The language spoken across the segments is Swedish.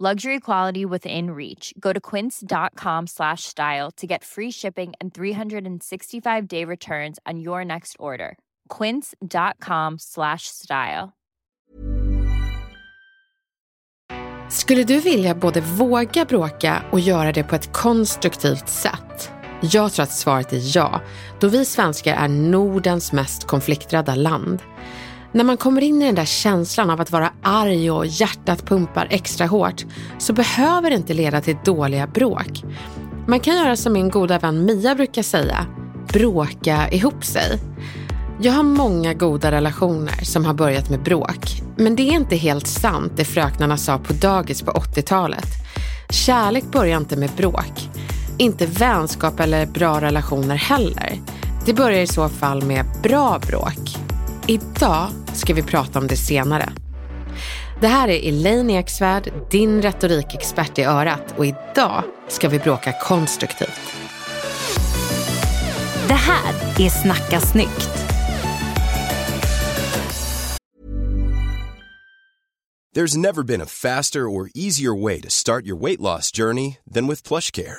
Luxury quality within reach. Go to quince.com slash style to get free shipping and 365-day returns on your next order. quince.com slash style. Skulle du vilja både våga bråka och göra det på ett konstruktivt sätt? Jag tror att svaret är ja, då vi svenskar är Nordens mest konflikträdda land. När man kommer in i den där känslan av att vara arg och hjärtat pumpar extra hårt så behöver det inte leda till dåliga bråk. Man kan göra som min goda vän Mia brukar säga, bråka ihop sig. Jag har många goda relationer som har börjat med bråk. Men det är inte helt sant det fröknarna sa på dagis på 80-talet. Kärlek börjar inte med bråk. Inte vänskap eller bra relationer heller. Det börjar i så fall med bra bråk. Idag ska vi prata om det senare. Det här är Elaine Eksvärd, din retorikexpert i örat och idag ska vi bråka konstruktivt. Det här är Snacka snyggt. There's never been a faster or easier way to start your weight loss journey than with PlushCare.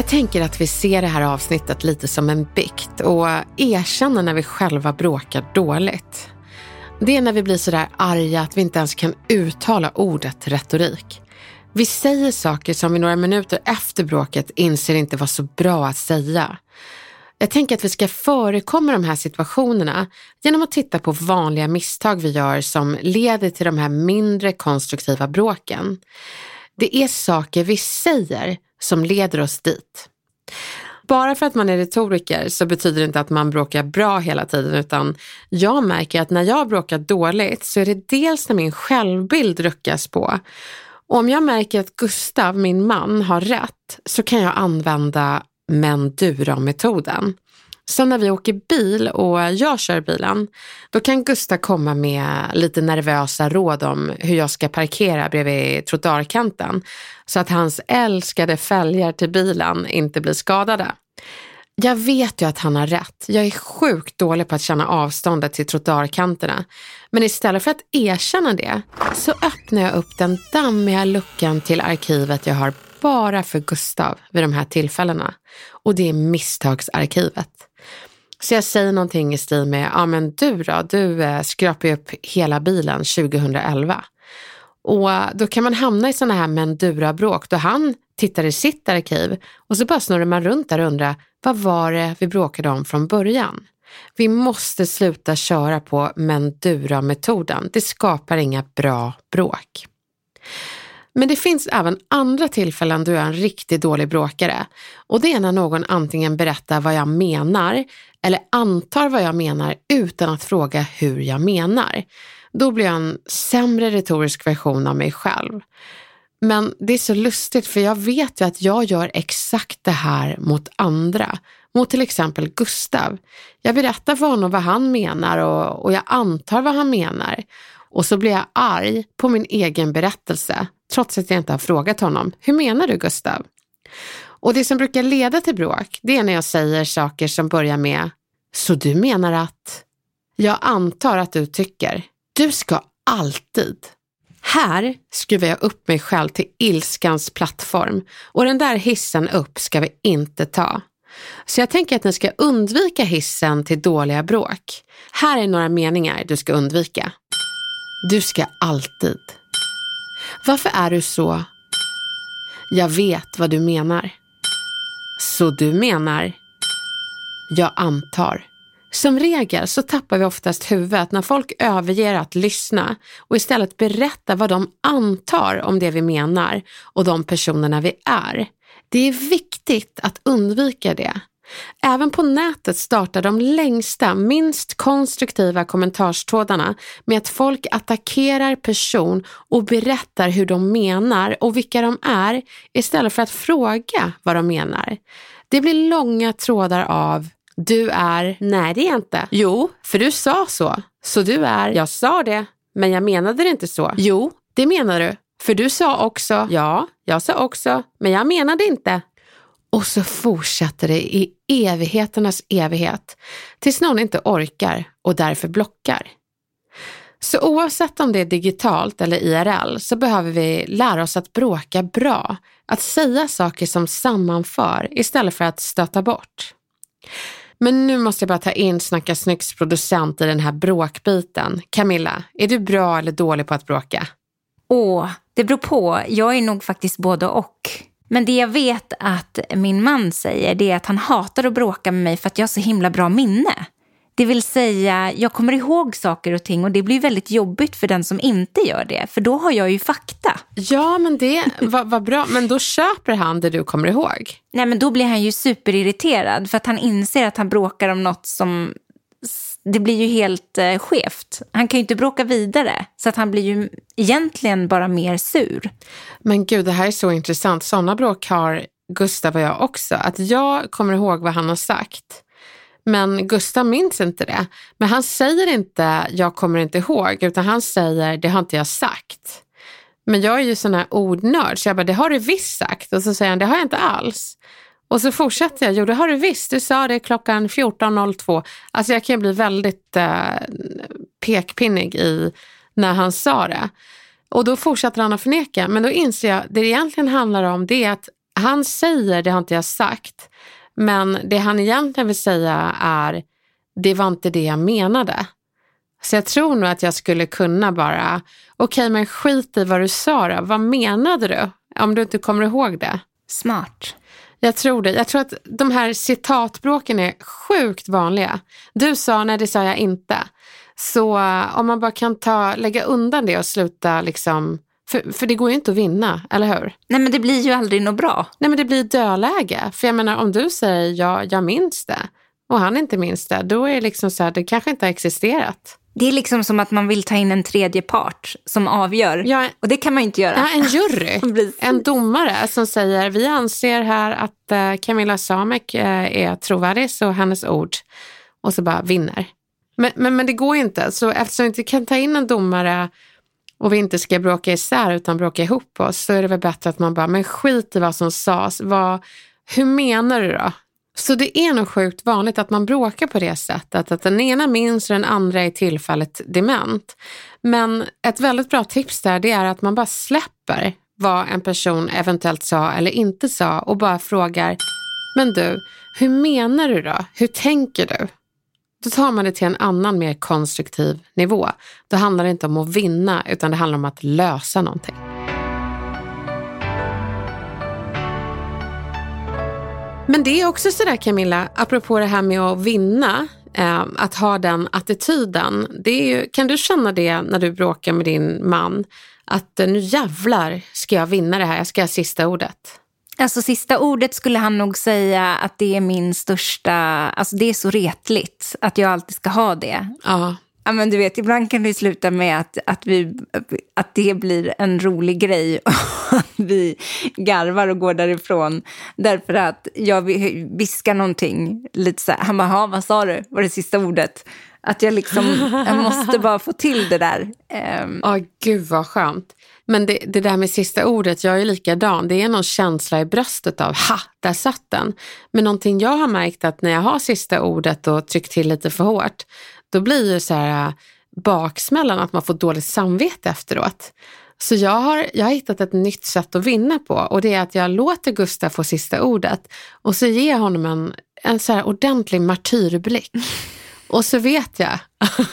Jag tänker att vi ser det här avsnittet lite som en bikt och erkänner när vi själva bråkar dåligt. Det är när vi blir sådär arga att vi inte ens kan uttala ordet retorik. Vi säger saker som vi några minuter efter bråket inser inte var så bra att säga. Jag tänker att vi ska förekomma de här situationerna genom att titta på vanliga misstag vi gör som leder till de här mindre konstruktiva bråken. Det är saker vi säger som leder oss dit. Bara för att man är retoriker så betyder det inte att man bråkar bra hela tiden utan jag märker att när jag bråkar dåligt så är det dels när min självbild ruckas på och om jag märker att Gustav, min man, har rätt så kan jag använda Mendura-metoden. Sen när vi åker bil och jag kör bilen, då kan Gustav komma med lite nervösa råd om hur jag ska parkera bredvid trottoarkanten så att hans älskade fälgar till bilen inte blir skadade. Jag vet ju att han har rätt. Jag är sjukt dålig på att känna avståndet till trottoarkanterna. Men istället för att erkänna det så öppnar jag upp den dammiga luckan till arkivet jag har bara för Gustav vid de här tillfällena. Och det är misstagsarkivet. Så jag säger någonting i stil med, ja men du då, du eh, skrapade upp hela bilen 2011. Och då kan man hamna i sådana här Mendura-bråk då han tittar i sitt arkiv och så bara snurrar man runt där och undrar, vad var det vi bråkade om från början? Vi måste sluta köra på Mendura-metoden. Det skapar inga bra bråk. Men det finns även andra tillfällen då jag är en riktigt dålig bråkare. Och det är när någon antingen berättar vad jag menar eller antar vad jag menar utan att fråga hur jag menar. Då blir jag en sämre retorisk version av mig själv. Men det är så lustigt för jag vet ju att jag gör exakt det här mot andra. Mot till exempel Gustav. Jag berättar för honom vad han menar och, och jag antar vad han menar. Och så blir jag arg på min egen berättelse trots att jag inte har frågat honom. Hur menar du Gustav? Och det som brukar leda till bråk, det är när jag säger saker som börjar med Så du menar att? Jag antar att du tycker. Du ska alltid. Här skruvar jag upp mig själv till ilskans plattform och den där hissen upp ska vi inte ta. Så jag tänker att ni ska undvika hissen till dåliga bråk. Här är några meningar du ska undvika. Du ska alltid. Varför är du så? Jag vet vad du menar. Så du menar? Jag antar. Som regel så tappar vi oftast huvudet när folk överger att lyssna och istället berättar vad de antar om det vi menar och de personerna vi är. Det är viktigt att undvika det. Även på nätet startar de längsta, minst konstruktiva kommentarstrådarna med att folk attackerar person och berättar hur de menar och vilka de är istället för att fråga vad de menar. Det blir långa trådar av du är, nej det är jag inte. Jo, för du sa så. Så du är, jag sa det, men jag menade det inte så. Jo, det menar du. För du sa också, ja, jag sa också, men jag menade inte. Och så fortsätter det i evigheternas evighet tills någon inte orkar och därför blockar. Så oavsett om det är digitalt eller IRL så behöver vi lära oss att bråka bra, att säga saker som sammanför istället för att stöta bort. Men nu måste jag bara ta in Snacka snyggs producent i den här bråkbiten. Camilla, är du bra eller dålig på att bråka? Åh, det beror på. Jag är nog faktiskt både och. Men det jag vet att min man säger det är att han hatar att bråka med mig för att jag har så himla bra minne. Det vill säga, jag kommer ihåg saker och ting och det blir väldigt jobbigt för den som inte gör det. För då har jag ju fakta. Ja, men det var, var bra. Men då köper han det du kommer ihåg. Nej, men då blir han ju superirriterad för att han inser att han bråkar om något som det blir ju helt eh, skevt. Han kan ju inte bråka vidare, så att han blir ju egentligen bara mer sur. Men gud, det här är så intressant. Sådana bråk har Gustav och jag också. Att jag kommer ihåg vad han har sagt. Men Gustav minns inte det. Men han säger inte jag kommer inte ihåg, utan han säger det har inte jag sagt. Men jag är ju sån här ordnörd, så jag bara det har du visst sagt. Och så säger han det har jag inte alls. Och så fortsätter jag, jo det har du visst, du sa det klockan 14.02. Alltså jag kan bli väldigt eh, pekpinnig i när han sa det. Och då fortsätter han att förneka, men då inser jag, det det egentligen handlar om det är att han säger, det har inte jag sagt, men det han egentligen vill säga är, det var inte det jag menade. Så jag tror nog att jag skulle kunna bara, okej okay, men skit i vad du sa då, vad menade du? Om du inte kommer ihåg det. Smart. Jag tror det. Jag tror att de här citatbråken är sjukt vanliga. Du sa, nej det sa jag inte. Så uh, om man bara kan ta, lägga undan det och sluta liksom för, för det går ju inte att vinna, eller hur? Nej men det blir ju aldrig något bra. Nej men det blir dödläge. För jag menar om du säger ja, jag minns det och han inte minns det, då är det liksom så här, det kanske inte har existerat. Det är liksom som att man vill ta in en tredje part som avgör. Ja, och det kan man ju inte göra. Ja, en jury. en domare som säger vi anser här att uh, Camilla Samek uh, är trovärdig så hennes ord. Och så bara vinner. Men, men, men det går inte. Så eftersom vi inte kan ta in en domare och vi inte ska bråka isär utan bråka ihop oss så är det väl bättre att man bara, men skit i vad som sades. Vad, hur menar du då? Så det är nog sjukt vanligt att man bråkar på det sättet, att den ena minns och den andra är tillfället dement. Men ett väldigt bra tips där det är att man bara släpper vad en person eventuellt sa eller inte sa och bara frågar, men du, hur menar du då? Hur tänker du? Då tar man det till en annan mer konstruktiv nivå. Då handlar det inte om att vinna utan det handlar om att lösa någonting. Men det är också sådär Camilla, apropå det här med att vinna, eh, att ha den attityden. Det ju, kan du känna det när du bråkar med din man? att eh, nu jävlar ska jag vinna det här, jag ska ha sista ordet. Alltså sista ordet skulle han nog säga att det är min största, alltså det är så retligt att jag alltid ska ha det. Ja. Ja, men du vet, ibland kan det sluta med att, att, vi, att det blir en rolig grej och att vi garvar och går därifrån. Därför att jag viskar någonting, lite så här, han bara, vad sa du, var det sista ordet? Att jag liksom, jag måste bara få till det där. Um... Oh, gud vad skönt. Men det, det, där med sista ordet, jag är likadan. Det är någon känsla i bröstet av ha, där satt den. Men någonting jag har märkt att när jag har sista ordet och tryckt till lite för hårt, då blir ju så här äh, baksmällan att man får dåligt samvete efteråt. Så jag har, jag har hittat ett nytt sätt att vinna på och det är att jag låter Gustav få sista ordet och så ger jag honom en, en så här ordentlig martyrblick. Och så vet jag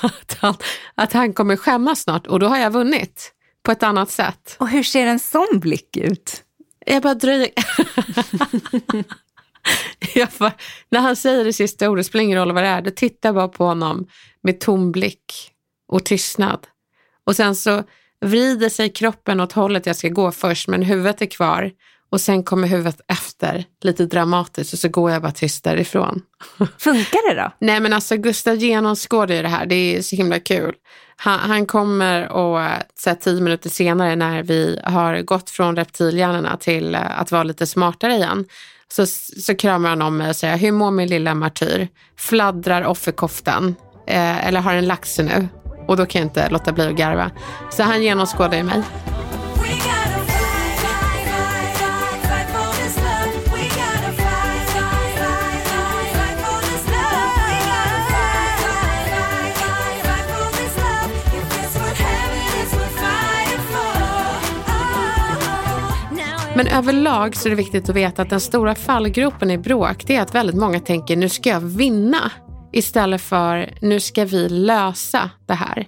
att han, att han kommer skämmas snart och då har jag vunnit på ett annat sätt. Och hur ser en sån blick ut? Jag bara dröjer. bara, när han säger det sista ordet, spelar ingen roll vad det är, då tittar jag bara på honom med tom blick och tystnad. Och sen så vrider sig kroppen åt hållet jag ska gå först, men huvudet är kvar. Och sen kommer huvudet efter, lite dramatiskt, och så går jag bara tyst därifrån. Funkar det då? Nej men alltså Gustav genomskådar ju det här, det är så himla kul. Han, han kommer och så här, tio minuter senare när vi har gått från reptilhjärnorna till eh, att vara lite smartare igen, så, så kramar han om mig och säger, hur mår min lilla martyr? Fladdrar offerkoftan? Eh, eller har en lax nu? Och då kan jag inte låta bli att garva. Så han genomskådar ju mig. Men överlag så är det viktigt att veta att den stora fallgropen i bråk, det är att väldigt många tänker nu ska jag vinna istället för nu ska vi lösa det här.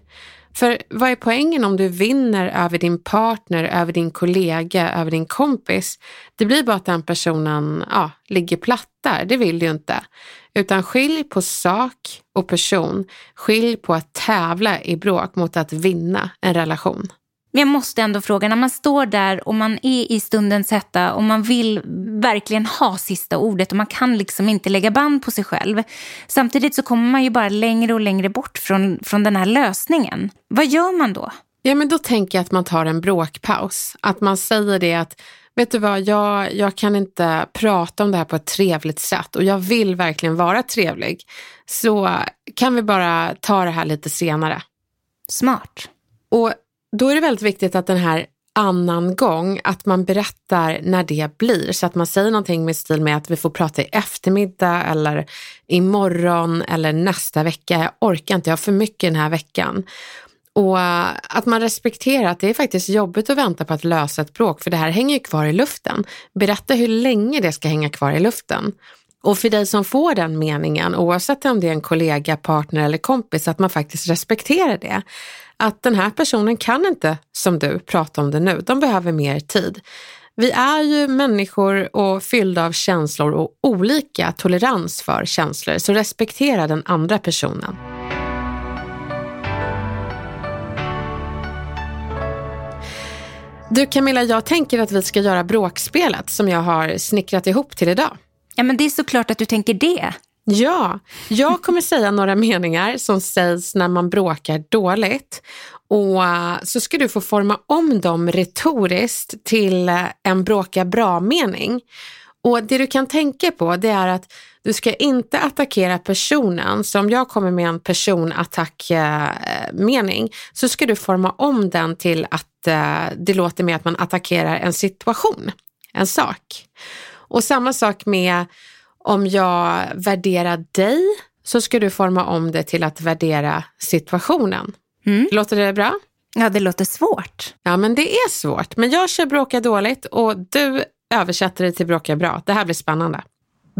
För vad är poängen om du vinner över din partner, över din kollega, över din kompis? Det blir bara att den personen ja, ligger platt där, det vill du ju inte. Utan skilj på sak och person. Skilj på att tävla i bråk mot att vinna en relation. Men jag måste ändå fråga, när man står där och man är i stundens hetta och man vill verkligen ha sista ordet och man kan liksom inte lägga band på sig själv. Samtidigt så kommer man ju bara längre och längre bort från, från den här lösningen. Vad gör man då? Ja, men då tänker jag att man tar en bråkpaus. Att man säger det att vet du vad, jag, jag kan inte prata om det här på ett trevligt sätt och jag vill verkligen vara trevlig. Så kan vi bara ta det här lite senare. Smart. Och då är det väldigt viktigt att den här annan gång, att man berättar när det blir. Så att man säger någonting med stil med att vi får prata i eftermiddag eller imorgon eller nästa vecka. Jag orkar inte, jag har för mycket den här veckan. Och eh, att man respekterar att det är faktiskt jobbigt att vänta på att lösa ett bråk, för det här hänger ju kvar i luften. Berätta hur länge det ska hänga kvar i luften. Och för dig som får den meningen, oavsett om det är en kollega, partner eller kompis, att man faktiskt respekterar det att den här personen kan inte, som du, prata om det nu. De behöver mer tid. Vi är ju människor och fyllda av känslor och olika tolerans för känslor, så respektera den andra personen. Du Camilla, jag tänker att vi ska göra bråkspelet som jag har snickrat ihop till idag. Ja, men det är såklart att du tänker det. Ja, jag kommer säga några meningar som sägs när man bråkar dåligt och eh, så ska du få forma om dem retoriskt till eh, en bråka bra-mening. Och det du kan tänka på det är att du ska inte attackera personen. Så om jag kommer med en personattack-mening så ska du forma om den till att eh, det låter mer att man attackerar en situation, en sak. Och samma sak med om jag värderar dig så ska du forma om det till att värdera situationen. Mm. Låter det bra? Ja, det låter svårt. Ja, men det är svårt. Men jag kör bråka dåligt och du översätter det till bråka bra. Det här blir spännande.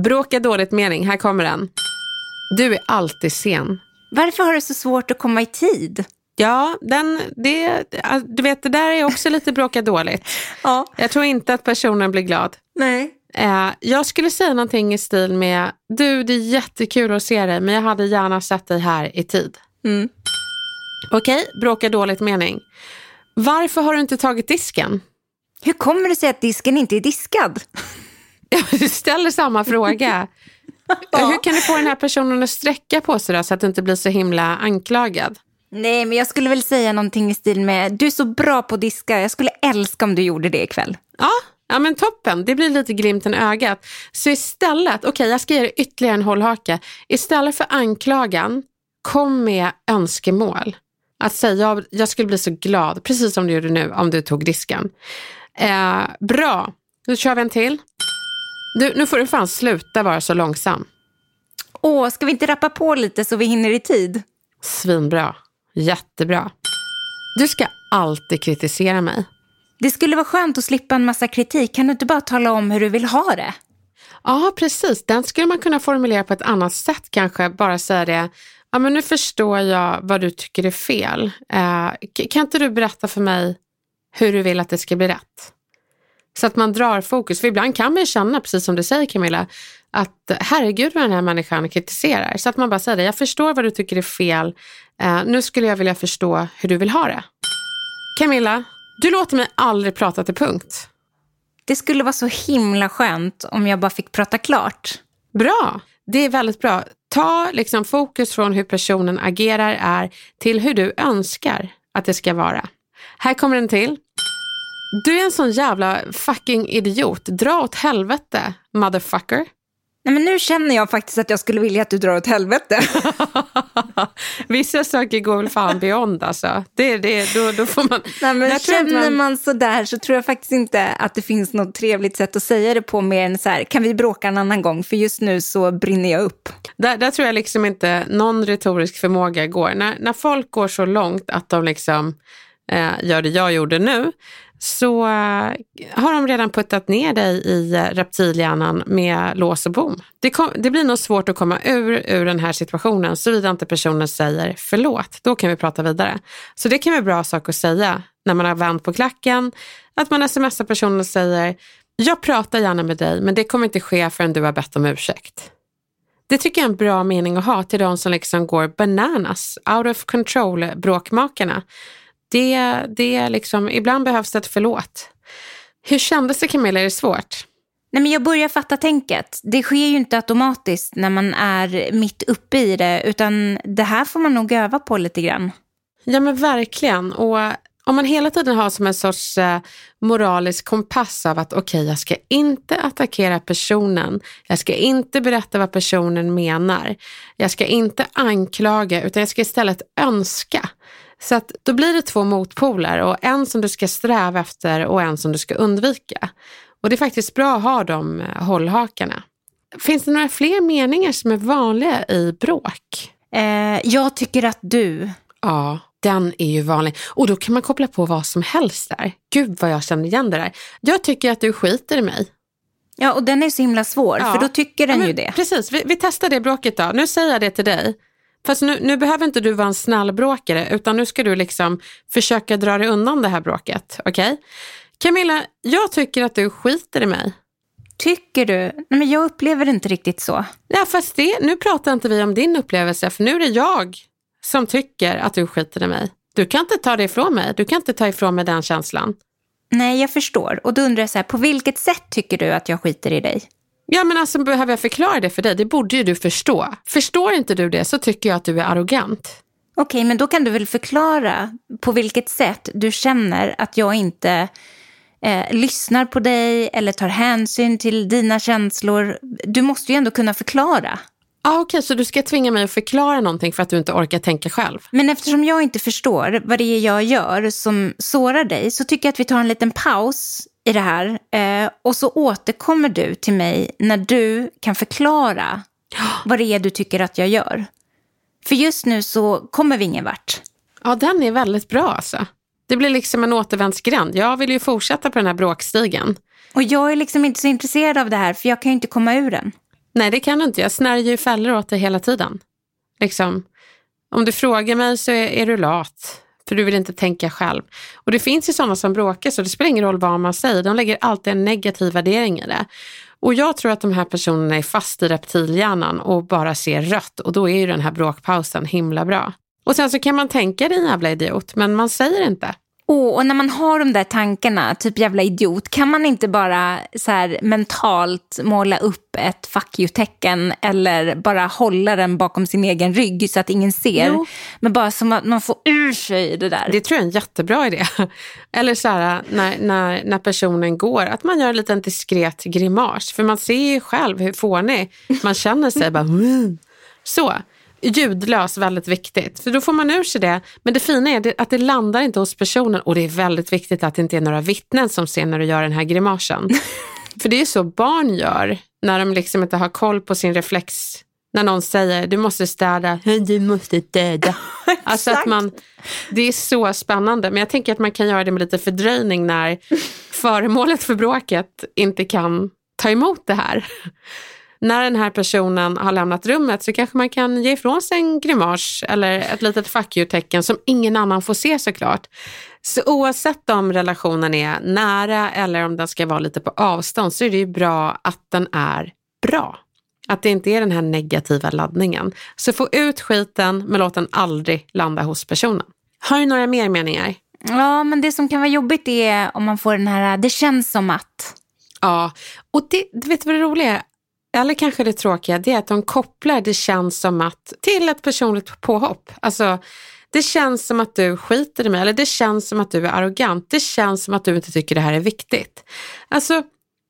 Bråka dåligt mening, här kommer den. Du är alltid sen. Varför har du så svårt att komma i tid? Ja, den, det, du vet, det där är också lite bråka dåligt. ja. Jag tror inte att personen blir glad. Nej. Eh, jag skulle säga någonting i stil med, du det är jättekul att se dig men jag hade gärna sett dig här i tid. Mm. Okej, okay, bråka dåligt mening. Varför har du inte tagit disken? Hur kommer det sig att disken inte är diskad? Du ställer samma fråga. Hur kan du få den här personen att sträcka på sig då, så att du inte blir så himla anklagad? Nej, men jag skulle väl säga någonting i stil med du är så bra på att diska, jag skulle älska om du gjorde det ikväll. Ja, ja men toppen. Det blir lite glimten i ögat. Så istället, okej okay, jag ska ge dig ytterligare en hållhake. Istället för anklagan, kom med önskemål. Att säga, jag, jag skulle bli så glad, precis som du gjorde nu, om du tog disken. Eh, bra, då kör vi en till. Du, nu får du fan sluta vara så långsam. Åh, ska vi inte rappa på lite så vi hinner i tid? Svinbra. Jättebra. Du ska alltid kritisera mig. Det skulle vara skönt att slippa en massa kritik. Kan du inte bara tala om hur du vill ha det? Ja, precis. Den skulle man kunna formulera på ett annat sätt kanske. Bara säga det. Ja, men nu förstår jag vad du tycker är fel. Eh, kan inte du berätta för mig hur du vill att det ska bli rätt? Så att man drar fokus. För ibland kan man ju känna, precis som du säger Camilla, att herregud vad den här människan kritiserar. Så att man bara säger det, jag förstår vad du tycker är fel. Eh, nu skulle jag vilja förstå hur du vill ha det. Camilla, du låter mig aldrig prata till punkt. Det skulle vara så himla skönt om jag bara fick prata klart. Bra, det är väldigt bra. Ta liksom fokus från hur personen agerar är till hur du önskar att det ska vara. Här kommer en till. Du är en sån jävla fucking idiot. Dra åt helvete, motherfucker. Nej, men nu känner jag faktiskt att jag skulle vilja att du drar åt helvete. Vissa saker går väl fan beyond alltså. Det, det, då, då får man... Nej, men känner man... man sådär så tror jag faktiskt inte att det finns något trevligt sätt att säga det på mer än så här, kan vi bråka en annan gång? För just nu så brinner jag upp. Där, där tror jag liksom inte någon retorisk förmåga går. När, när folk går så långt att de liksom eh, gör det jag gjorde nu, så eh, har de redan puttat ner dig i eh, reptilhjärnan med lås och bom. Det, kom, det, blir nog svårt att komma ur, ur den här situationen såvida inte personen säger förlåt. Då kan vi prata vidare. Så det kan vara bra sak att säga när man har vänt på klacken. Att man smsar personen och säger jag pratar gärna med dig men det kommer inte ske förrän du har bett om ursäkt. Det tycker jag är en bra mening att ha till de som liksom går bananas, out of control bråkmakarna det, det liksom, ibland behövs det ett förlåt. Hur kändes det Camilla? Är det svårt? Nej, men jag börjar fatta tänket. Det sker ju inte automatiskt när man är mitt uppe i det, utan det här får man nog öva på lite grann. Ja men verkligen. Och om man hela tiden har som en sorts eh, moralisk kompass av att okej, okay, jag ska inte attackera personen. Jag ska inte berätta vad personen menar. Jag ska inte anklaga, utan jag ska istället önska. Så att då blir det två motpoler och en som du ska sträva efter och en som du ska undvika. Och det är faktiskt bra att ha de eh, hållhakarna. Finns det några fler meningar som är vanliga i bråk? Eh, jag tycker att du. Ja, den är ju vanlig. Och då kan man koppla på vad som helst där. Gud vad jag känner igen det där. Jag tycker att du skiter i mig. Ja, och den är så himla svår, ja. för då tycker den ja, ju det. Precis, vi, vi testar det bråket då. Nu säger jag det till dig. Fast nu, nu behöver inte du vara en snäll bråkare utan nu ska du liksom försöka dra dig undan det här bråket. Okej? Okay? Camilla, jag tycker att du skiter i mig. Tycker du? Nej, men jag upplever inte riktigt så. Ja, fast det, nu pratar inte vi om din upplevelse för nu är det jag som tycker att du skiter i mig. Du kan inte ta det ifrån mig. Du kan inte ta ifrån mig den känslan. Nej, jag förstår. Och då undrar jag så här, på vilket sätt tycker du att jag skiter i dig? Ja men alltså behöver jag förklara det för dig? Det borde ju du förstå. Förstår inte du det så tycker jag att du är arrogant. Okej, men då kan du väl förklara på vilket sätt du känner att jag inte eh, lyssnar på dig eller tar hänsyn till dina känslor. Du måste ju ändå kunna förklara. Ah, Okej, okay, så du ska tvinga mig att förklara någonting för att du inte orkar tänka själv? Men eftersom jag inte förstår vad det är jag gör som sårar dig så tycker jag att vi tar en liten paus i det här. Eh, och så återkommer du till mig när du kan förklara vad det är du tycker att jag gör. För just nu så kommer vi ingen vart. Ja, den är väldigt bra alltså. Det blir liksom en återvändsgränd. Jag vill ju fortsätta på den här bråkstigen. Och jag är liksom inte så intresserad av det här för jag kan ju inte komma ur den. Nej, det kan du inte. Jag snärjer ju fällor åt dig hela tiden. Liksom, om du frågar mig så är, är du lat. För du vill inte tänka själv. Och det finns ju sådana som bråkar så det spelar ingen roll vad man säger. De lägger alltid en negativ värdering i det. Och jag tror att de här personerna är fast i reptilhjärnan och bara ser rött och då är ju den här bråkpausen himla bra. Och sen så kan man tänka din jävla idiot, men man säger inte. Oh, och när man har de där tankarna, typ jävla idiot, kan man inte bara så här, mentalt måla upp ett fuck you-tecken eller bara hålla den bakom sin egen rygg så att ingen ser? Jo. Men bara som att man får ur sig det där. Det tror jag är en jättebra idé. Eller så här, när, när, när personen går, att man gör en liten diskret grimas. För man ser ju själv hur fånig man känner sig. bara, mm. Så ljudlös, väldigt viktigt. För då får man ur sig det. Men det fina är att det landar inte hos personen och det är väldigt viktigt att det inte är några vittnen som ser när du gör den här grimasen. För det är så barn gör när de liksom inte har koll på sin reflex. När någon säger du måste städa, du måste städa. alltså att man, det är så spännande. Men jag tänker att man kan göra det med lite fördröjning när föremålet för bråket inte kan ta emot det här när den här personen har lämnat rummet så kanske man kan ge ifrån sig en grimas eller ett litet fuck you-tecken som ingen annan får se såklart. Så oavsett om relationen är nära eller om den ska vara lite på avstånd så är det ju bra att den är bra. Att det inte är den här negativa laddningen. Så få ut skiten men låt den aldrig landa hos personen. Har du några mer meningar? Ja, men det som kan vara jobbigt är om man får den här, det känns som att. Ja, och det, du vet vad det roliga är? Eller kanske det tråkiga, det är att de kopplar det känns som att till ett personligt påhopp. Alltså, det känns som att du skiter i mig eller det känns som att du är arrogant. Det känns som att du inte tycker det här är viktigt. Alltså,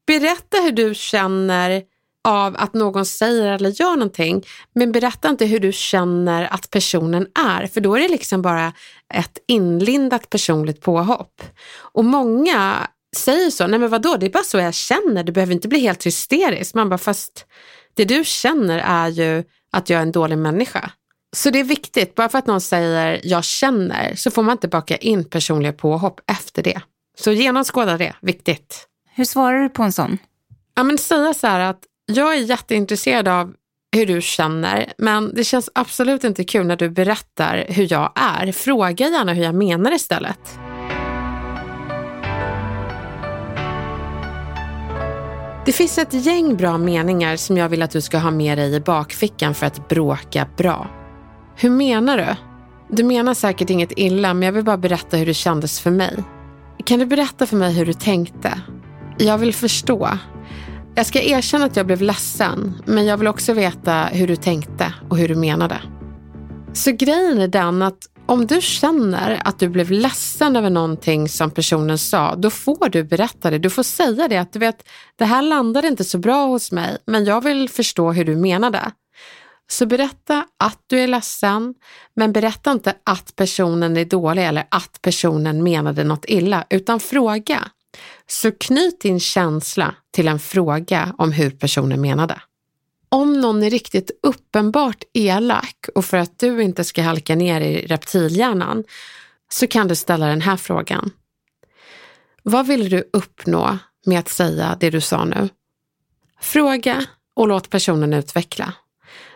berätta hur du känner av att någon säger eller gör någonting, men berätta inte hur du känner att personen är, för då är det liksom bara ett inlindat personligt påhopp. Och många säger så, nej men vadå, det är bara så jag känner, du behöver inte bli helt hysterisk. Man bara, fast det du känner är ju att jag är en dålig människa. Så det är viktigt, bara för att någon säger jag känner så får man inte baka in personliga påhopp efter det. Så genomskåda det, viktigt. Hur svarar du på en sån? Ja men säga så här att jag är jätteintresserad av hur du känner, men det känns absolut inte kul när du berättar hur jag är. Fråga gärna hur jag menar istället. Det finns ett gäng bra meningar som jag vill att du ska ha med dig i bakfickan för att bråka bra. Hur menar du? Du menar säkert inget illa, men jag vill bara berätta hur det kändes för mig. Kan du berätta för mig hur du tänkte? Jag vill förstå. Jag ska erkänna att jag blev ledsen, men jag vill också veta hur du tänkte och hur du menade. Så grejen är den att om du känner att du blev ledsen över någonting som personen sa, då får du berätta det. Du får säga det att du vet, det här landade inte så bra hos mig, men jag vill förstå hur du menade. Så berätta att du är ledsen, men berätta inte att personen är dålig eller att personen menade något illa, utan fråga. Så knyt din känsla till en fråga om hur personen menade. Om någon är riktigt uppenbart elak och för att du inte ska halka ner i reptilhjärnan så kan du ställa den här frågan. Vad vill du uppnå med att säga det du sa nu? Fråga och låt personen utveckla.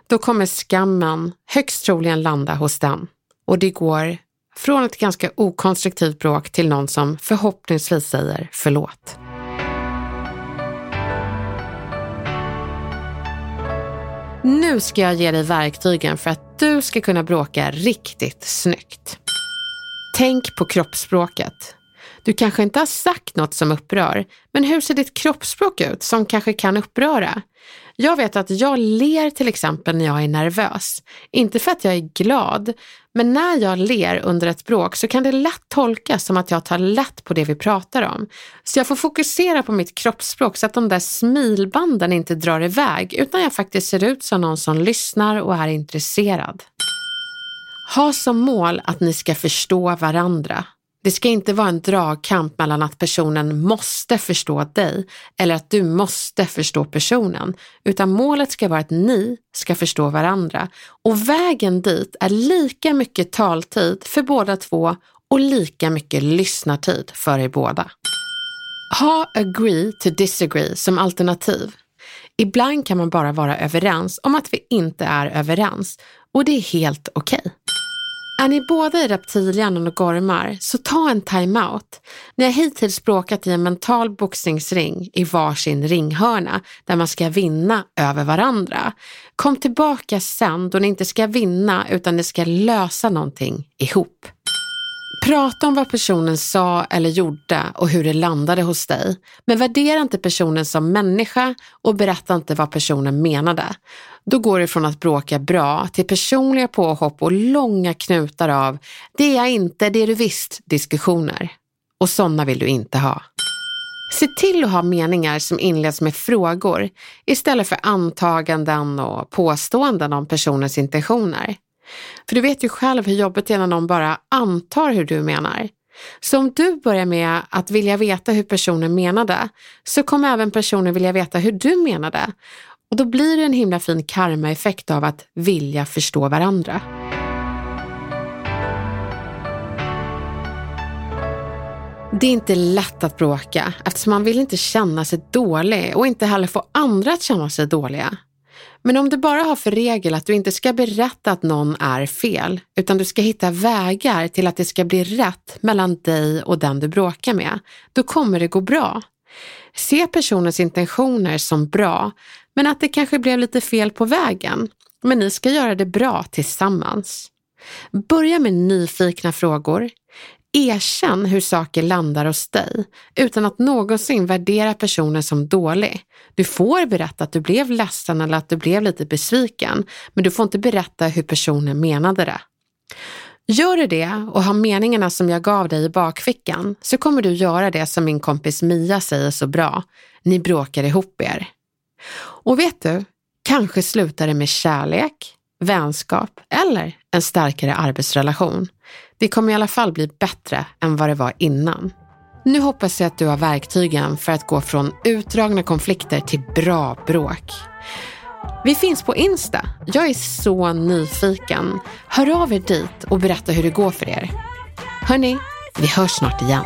Då kommer skammen högst troligen landa hos den och det går från ett ganska okonstruktivt bråk till någon som förhoppningsvis säger förlåt. Nu ska jag ge dig verktygen för att du ska kunna bråka riktigt snyggt. Tänk på kroppsspråket. Du kanske inte har sagt något som upprör, men hur ser ditt kroppsspråk ut som kanske kan uppröra? Jag vet att jag ler till exempel när jag är nervös. Inte för att jag är glad, men när jag ler under ett bråk så kan det lätt tolkas som att jag tar lätt på det vi pratar om. Så jag får fokusera på mitt kroppsspråk så att de där smilbanden inte drar iväg utan jag faktiskt ser ut som någon som lyssnar och är intresserad. Ha som mål att ni ska förstå varandra. Det ska inte vara en dragkamp mellan att personen måste förstå dig eller att du måste förstå personen, utan målet ska vara att ni ska förstå varandra. Och vägen dit är lika mycket taltid för båda två och lika mycket lyssnartid för er båda. Ha agree to disagree som alternativ. Ibland kan man bara vara överens om att vi inte är överens och det är helt okej. Okay. Är ni båda i reptilhjärnan och gormar, så ta en time-out. Ni har hittills bråkat i en mental boxningsring i varsin ringhörna där man ska vinna över varandra. Kom tillbaka sen då ni inte ska vinna utan ni ska lösa någonting ihop. Prata om vad personen sa eller gjorde och hur det landade hos dig. Men värdera inte personen som människa och berätta inte vad personen menade. Då går det från att bråka bra till personliga påhopp och långa knutar av det är jag inte, det är du visst diskussioner. Och sådana vill du inte ha. Se till att ha meningar som inleds med frågor istället för antaganden och påståenden om personens intentioner. För du vet ju själv hur jobbigt det är när någon bara antar hur du menar. Så om du börjar med att vilja veta hur personen menade så kommer även personen vilja veta hur du menade. Och då blir det en himla fin karmaeffekt av att vilja förstå varandra. Det är inte lätt att bråka eftersom man vill inte känna sig dålig och inte heller få andra att känna sig dåliga. Men om du bara har för regel att du inte ska berätta att någon är fel, utan du ska hitta vägar till att det ska bli rätt mellan dig och den du bråkar med, då kommer det gå bra. Se personens intentioner som bra, men att det kanske blev lite fel på vägen. Men ni ska göra det bra tillsammans. Börja med nyfikna frågor. Erkänn hur saker landar hos dig utan att någonsin värdera personen som dålig. Du får berätta att du blev ledsen eller att du blev lite besviken, men du får inte berätta hur personen menade det. Gör du det och har meningarna som jag gav dig i bakfickan så kommer du göra det som min kompis Mia säger så bra. Ni bråkar ihop er. Och vet du, kanske slutar det med kärlek, vänskap eller en starkare arbetsrelation. Det kommer i alla fall bli bättre än vad det var innan. Nu hoppas jag att du har verktygen för att gå från utdragna konflikter till bra bråk. Vi finns på Insta. Jag är så nyfiken. Hör av er dit och berätta hur det går för er. Hörni, vi hörs snart igen.